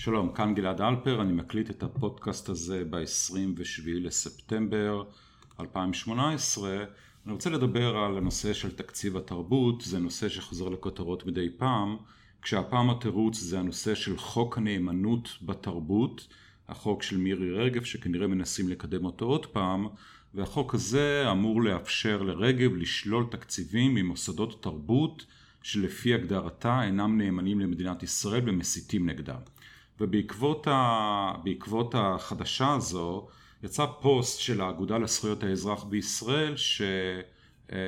שלום, כאן גלעד אלפר, אני מקליט את הפודקאסט הזה ב-27 לספטמבר 2018. אני רוצה לדבר על הנושא של תקציב התרבות, זה נושא שחוזר לכותרות מדי פעם, כשהפעם התירוץ זה הנושא של חוק הנאמנות בתרבות, החוק של מירי רגב שכנראה מנסים לקדם אותו עוד פעם, והחוק הזה אמור לאפשר לרגב לשלול תקציבים ממוסדות תרבות שלפי הגדרתה אינם נאמנים למדינת ישראל ומסיתים נגדה. ובעקבות ה... החדשה הזו יצא פוסט של האגודה לזכויות האזרח בישראל ש... אה,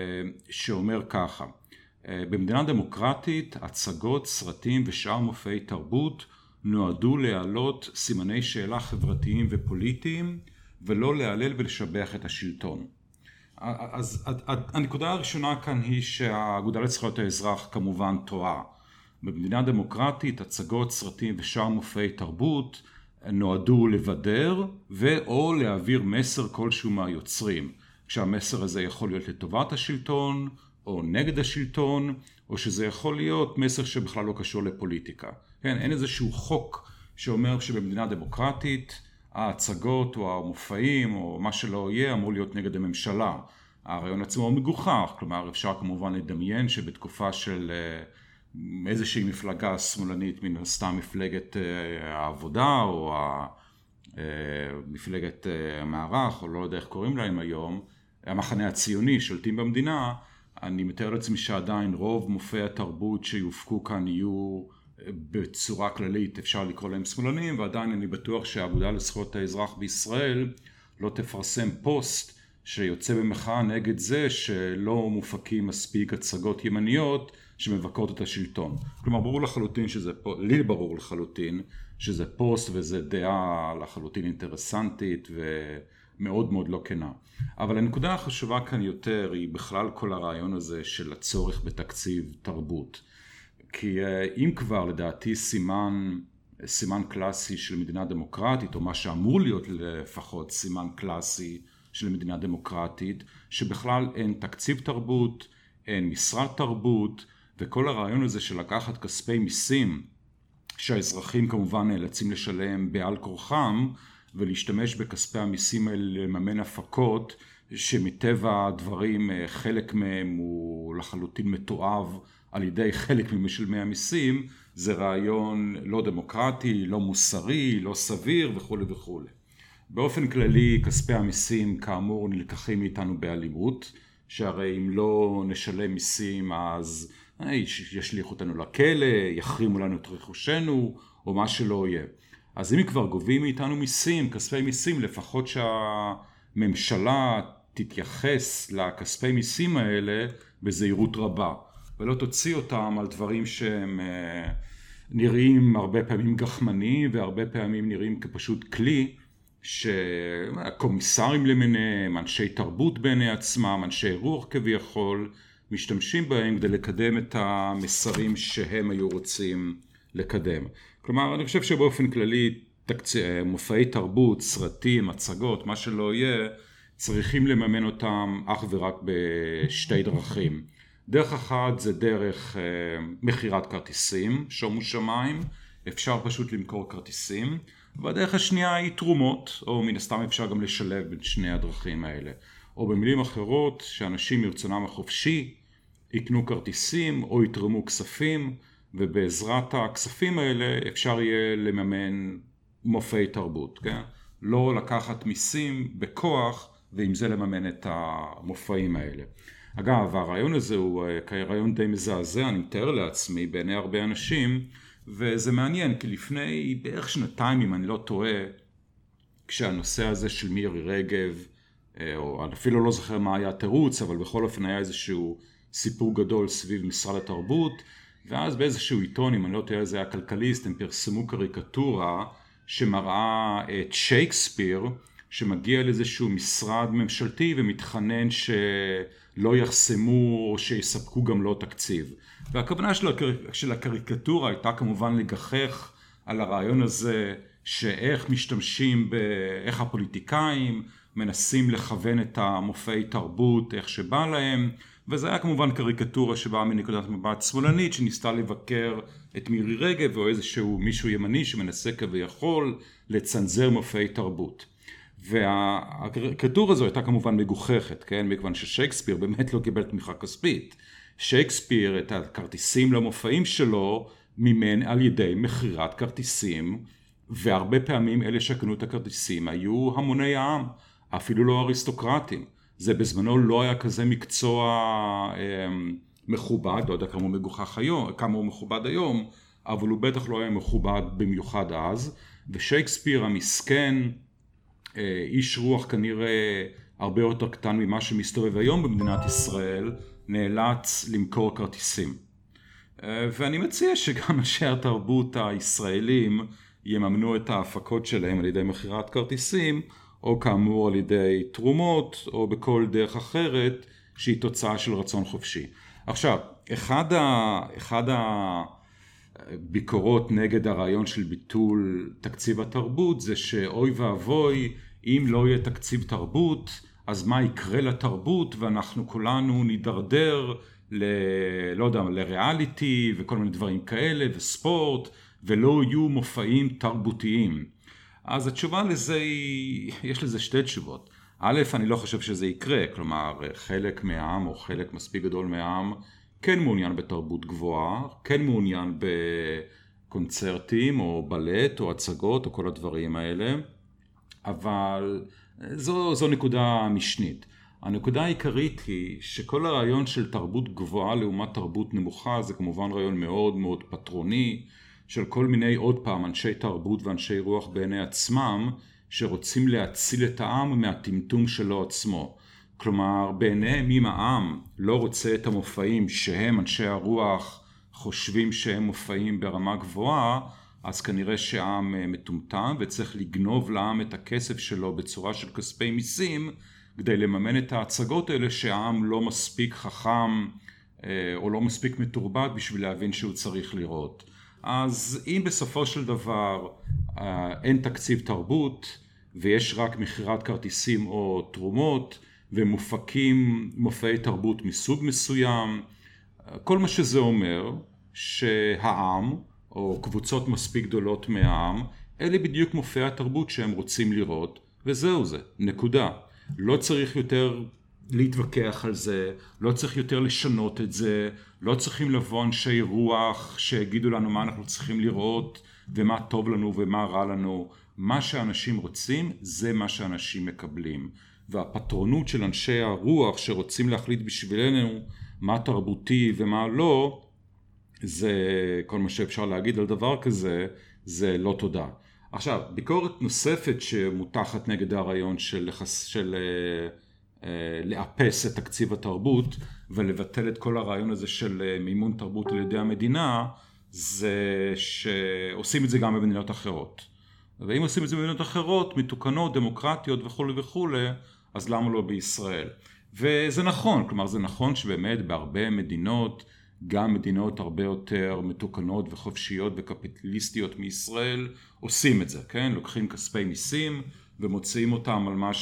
שאומר ככה אה, במדינה דמוקרטית הצגות, סרטים ושאר מופעי תרבות נועדו להעלות סימני שאלה חברתיים ופוליטיים ולא להלל ולשבח את השלטון. אז הנקודה הראשונה כאן היא שהאגודה לזכויות האזרח כמובן טועה. במדינה דמוקרטית הצגות, סרטים ושאר מופעי תרבות נועדו לבדר ואו להעביר מסר כלשהו מהיוצרים. כשהמסר הזה יכול להיות לטובת השלטון או נגד השלטון או שזה יכול להיות מסר שבכלל לא קשור לפוליטיקה. כן, אין איזשהו חוק שאומר שבמדינה דמוקרטית ההצגות או המופעים או מה שלא יהיה אמור להיות נגד הממשלה. הרעיון עצמו הוא מגוחך, כלומר אפשר כמובן לדמיין שבתקופה של אה, איזושהי מפלגה שמאלנית, מן הסתם מפלגת אה, העבודה או אה, מפלגת המערך או לא יודע איך קוראים להם היום, המחנה הציוני שולטים במדינה, אני מתאר לעצמי שעדיין רוב מופעי התרבות שיופקו כאן יהיו בצורה כללית אפשר לקרוא להם שמאלנים ועדיין אני בטוח שהאגודה לזכויות האזרח בישראל לא תפרסם פוסט שיוצא במחאה נגד זה שלא מופקים מספיק הצגות ימניות שמבקרות את השלטון. כלומר ברור לחלוטין שזה, לי ברור לחלוטין שזה פוסט וזה דעה לחלוטין אינטרסנטית ומאוד מאוד לא כנה. אבל הנקודה החשובה כאן יותר היא בכלל כל הרעיון הזה של הצורך בתקציב תרבות. כי אה, אם כבר לדעתי סימן, סימן קלאסי של מדינה דמוקרטית, או מה שאמור להיות לפחות סימן קלאסי של מדינה דמוקרטית, שבכלל אין תקציב תרבות, אין משרד תרבות, וכל הרעיון הזה של לקחת כספי מיסים, שהאזרחים כמובן נאלצים לשלם בעל כורחם, ולהשתמש בכספי המיסים האלה לממן הפקות, שמטבע הדברים אה, חלק מהם הוא לחלוטין מתועב על ידי חלק ממשלמי המיסים זה רעיון לא דמוקרטי, לא מוסרי, לא סביר וכולי וכולי. באופן כללי כספי המיסים כאמור נלקחים מאיתנו באלימות, שהרי אם לא נשלם מיסים אז ישליכו אותנו לכלא, יחרימו לנו את רכושנו או מה שלא יהיה. אז אם כבר גובים מאיתנו מיסים, כספי מיסים, לפחות שהממשלה תתייחס לכספי מיסים האלה בזהירות רבה. ולא תוציא אותם על דברים שהם אה, נראים הרבה פעמים גחמניים והרבה פעמים נראים כפשוט כלי שהקומיסרים למיניהם, אנשי תרבות בעיני עצמם, אנשי רוח כביכול, משתמשים בהם כדי לקדם את המסרים שהם היו רוצים לקדם. כלומר, אני חושב שבאופן כללי תקצ... מופעי תרבות, סרטים, הצגות, מה שלא יהיה, צריכים לממן אותם אך ורק בשתי דרכים. דרך אחת זה דרך אה, מכירת כרטיסים, שומו שמיים, אפשר פשוט למכור כרטיסים, והדרך השנייה היא תרומות, או מן הסתם אפשר גם לשלב בין שני הדרכים האלה. או במילים אחרות, שאנשים מרצונם החופשי יקנו כרטיסים או יתרמו כספים, ובעזרת הכספים האלה אפשר יהיה לממן מופעי תרבות, כן? לא לקחת מיסים בכוח ועם זה לממן את המופעים האלה. אגב, הרעיון הזה הוא אה, רעיון די מזעזע, אני מתאר לעצמי, בעיני הרבה אנשים, וזה מעניין, כי לפני בערך שנתיים, אם אני לא טועה, כשהנושא הזה של מירי רגב, אה, או אפילו לא זוכר מה היה התירוץ, אבל בכל אופן היה איזשהו סיפור גדול סביב משרד התרבות, ואז באיזשהו עיתון, אם אני לא טועה זה היה כלכליסט, הם פרסמו קריקטורה שמראה את שייקספיר, שמגיע לאיזשהו משרד ממשלתי ומתחנן שלא יחסמו או שיספקו גם לו תקציב. והכוונה של, הקר... של הקריקטורה הייתה כמובן לגחך על הרעיון הזה שאיך משתמשים, ב... איך הפוליטיקאים מנסים לכוון את המופעי תרבות איך שבא להם וזה היה כמובן קריקטורה שבאה מנקודת מבט שמאלנית שניסתה לבקר את מירי רגב או איזשהו מישהו ימני שמנסה כביכול לצנזר מופעי תרבות. והקריקטורה הזו הייתה כמובן מגוחכת, כן? מכיוון ששייקספיר באמת לא קיבל תמיכה כספית. שייקספיר את הכרטיסים למופעים שלו מימן על ידי מכירת כרטיסים והרבה פעמים אלה שקנו את הכרטיסים היו המוני העם, אפילו לא אריסטוקרטים. זה בזמנו לא היה כזה מקצוע אה, מכובד, לא יודע כמה הוא מגוחך היום, כמה הוא מכובד היום, אבל הוא בטח לא היה מכובד במיוחד אז, ושייקספיר המסכן, אה, איש רוח כנראה הרבה יותר קטן ממה שמסתובב היום במדינת ישראל, נאלץ למכור כרטיסים. אה, ואני מציע שגם אנשי התרבות הישראלים יממנו את ההפקות שלהם על ידי מכירת כרטיסים, או כאמור על ידי תרומות, או בכל דרך אחרת שהיא תוצאה של רצון חופשי. עכשיו, אחד, ה, אחד הביקורות נגד הרעיון של ביטול תקציב התרבות זה שאוי ואבוי אם לא יהיה תקציב תרבות אז מה יקרה לתרבות ואנחנו כולנו נידרדר ל... לא יודע, לריאליטי וכל מיני דברים כאלה וספורט ולא יהיו מופעים תרבותיים. אז התשובה לזה היא, יש לזה שתי תשובות. א', אני לא חושב שזה יקרה, כלומר חלק מהעם או חלק מספיק גדול מהעם כן מעוניין בתרבות גבוהה, כן מעוניין בקונצרטים או בלט או הצגות או כל הדברים האלה, אבל זו, זו נקודה משנית. הנקודה העיקרית היא שכל הרעיון של תרבות גבוהה לעומת תרבות נמוכה זה כמובן רעיון מאוד מאוד פטרוני של כל מיני עוד פעם אנשי תרבות ואנשי רוח בעיני עצמם שרוצים להציל את העם מהטמטום שלו עצמו. כלומר בעיניהם אם העם לא רוצה את המופעים שהם אנשי הרוח חושבים שהם מופעים ברמה גבוהה אז כנראה שהעם אה, מטומטם וצריך לגנוב לעם את הכסף שלו בצורה של כספי מיסים כדי לממן את ההצגות האלה שהעם לא מספיק חכם אה, או לא מספיק מתורבת בשביל להבין שהוא צריך לראות. אז אם בסופו של דבר אה, אין תקציב תרבות ויש רק מכירת כרטיסים או תרומות ומופקים מופעי תרבות מסוג מסוים, כל מה שזה אומר שהעם או קבוצות מספיק גדולות מהעם, אלה בדיוק מופעי התרבות שהם רוצים לראות וזהו זה, נקודה. לא צריך יותר להתווכח על זה, לא צריך יותר לשנות את זה, לא צריכים לבוא אנשי רוח שיגידו לנו מה אנחנו צריכים לראות ומה טוב לנו ומה רע לנו. מה שאנשים רוצים זה מה שאנשים מקבלים. והפטרונות של אנשי הרוח שרוצים להחליט בשבילנו מה תרבותי ומה לא, זה כל מה שאפשר להגיד על דבר כזה, זה לא תודה. עכשיו, ביקורת נוספת שמותחת נגד הרעיון של. של uh, uh, לאפס את תקציב התרבות ולבטל את כל הרעיון הזה של uh, מימון תרבות על ידי המדינה, זה שעושים את זה גם במדינות אחרות. ואם עושים את זה במדינות אחרות, מתוקנות, דמוקרטיות וכולי וכולי, אז למה לא בישראל? וזה נכון, כלומר זה נכון שבאמת בהרבה מדינות גם מדינות הרבה יותר מתוקנות וחופשיות וקפיטליסטיות מישראל עושים את זה, כן? לוקחים כספי מיסים ומוציאים אותם על מה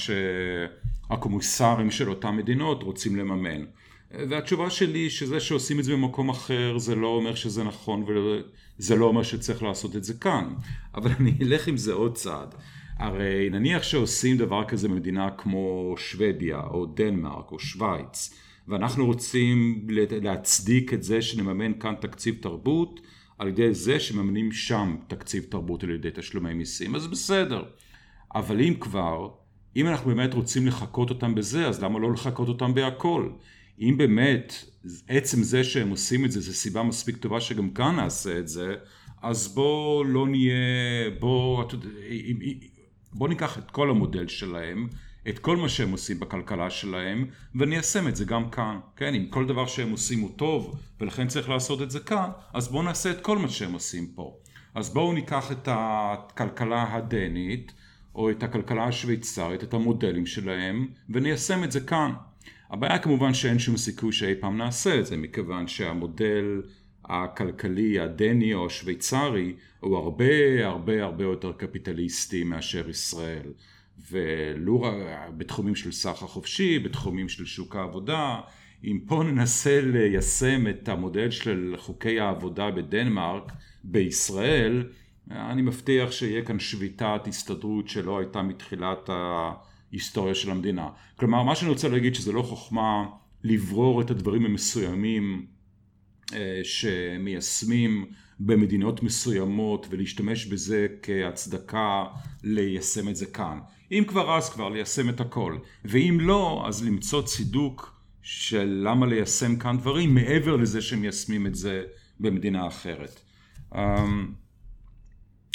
שהקומיסרים של אותן מדינות רוצים לממן. והתשובה שלי שזה שעושים את זה במקום אחר זה לא אומר שזה נכון וזה לא אומר שצריך לעשות את זה כאן. אבל אני אלך עם זה עוד צעד. הרי נניח שעושים דבר כזה במדינה כמו שוודיה או דנמרק או שווייץ ואנחנו רוצים להצדיק את זה שנממן כאן תקציב תרבות על ידי זה שמממנים שם תקציב תרבות על ידי תשלומי מיסים, אז בסדר. אבל אם כבר, אם אנחנו באמת רוצים לחקות אותם בזה, אז למה לא לחקות אותם בהכל? אם באמת עצם זה שהם עושים את זה זה סיבה מספיק טובה שגם כאן נעשה את זה, אז בוא לא נהיה, בוא, בוא ניקח את כל המודל שלהם את כל מה שהם עושים בכלכלה שלהם וניישם את זה גם כאן, כן? אם כל דבר שהם עושים הוא טוב ולכן צריך לעשות את זה כאן, אז בואו נעשה את כל מה שהם עושים פה. אז בואו ניקח את הכלכלה הדנית או את הכלכלה השוויצרית, את המודלים שלהם וניישם את זה כאן. הבעיה כמובן שאין שום סיכוי שאי פעם נעשה את זה מכיוון שהמודל הכלכלי הדני או השוויצרי הוא הרבה הרבה הרבה יותר קפיטליסטי מאשר ישראל. ולו בתחומים של סחר חופשי, בתחומים של שוק העבודה, אם פה ננסה ליישם את המודל של חוקי העבודה בדנמרק בישראל, אני מבטיח שיהיה כאן שביתת הסתדרות שלא הייתה מתחילת ההיסטוריה של המדינה. כלומר, מה שאני רוצה להגיד שזה לא חוכמה לברור את הדברים המסוימים אה, שמיישמים במדינות מסוימות ולהשתמש בזה כהצדקה ליישם את זה כאן. אם כבר אז כבר ליישם את הכל, ואם לא אז למצוא צידוק של למה ליישם כאן דברים מעבר לזה שמיישמים את זה במדינה אחרת.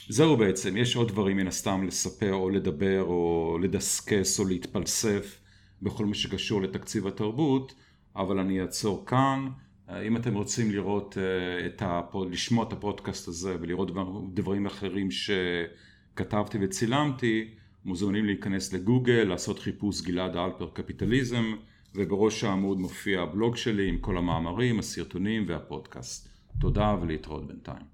זהו בעצם, יש עוד דברים מן הסתם לספר או לדבר או לדסקס או להתפלסף בכל מה שקשור לתקציב התרבות, אבל אני אעצור כאן. אם אתם רוצים לראות אה, את הפוד, לשמוע את הפודקאסט הזה ולראות דברים אחרים שכתבתי וצילמתי, מוזמנים להיכנס לגוגל, לעשות חיפוש גלעד אלפר קפיטליזם, ובראש העמוד מופיע הבלוג שלי עם כל המאמרים, הסרטונים והפודקאסט. תודה ולהתראות בינתיים.